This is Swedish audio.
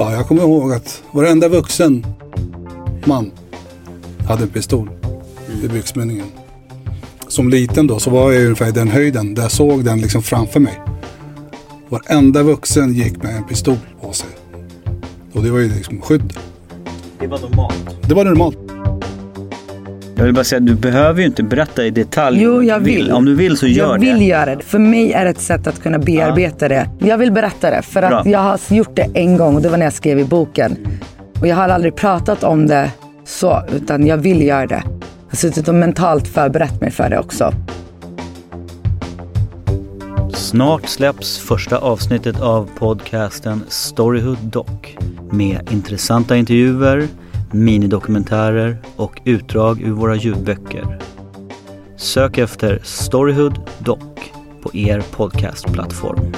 Ja, jag kommer ihåg att varenda vuxen man hade en pistol i byxmynningen. Som liten då så var jag ungefär i den höjden där jag såg den liksom framför mig. Varenda vuxen gick med en pistol på sig. Och det var ju liksom skydd. Det var normalt. Det var normalt. Jag vill bara säga, du behöver ju inte berätta i detalj. Jo, jag vill. Om du vill så gör jag det. vill göra det. För mig är det ett sätt att kunna bearbeta det. Jag vill berätta det. För att Bra. jag har gjort det en gång och det var när jag skrev i boken. Och jag har aldrig pratat om det så, utan jag vill göra det. Jag har suttit och mentalt förberett mig för det också. Snart släpps första avsnittet av podcasten Storyhood Doc med intressanta intervjuer, minidokumentärer och utdrag ur våra ljudböcker. Sök efter Storyhood Doc på er podcastplattform.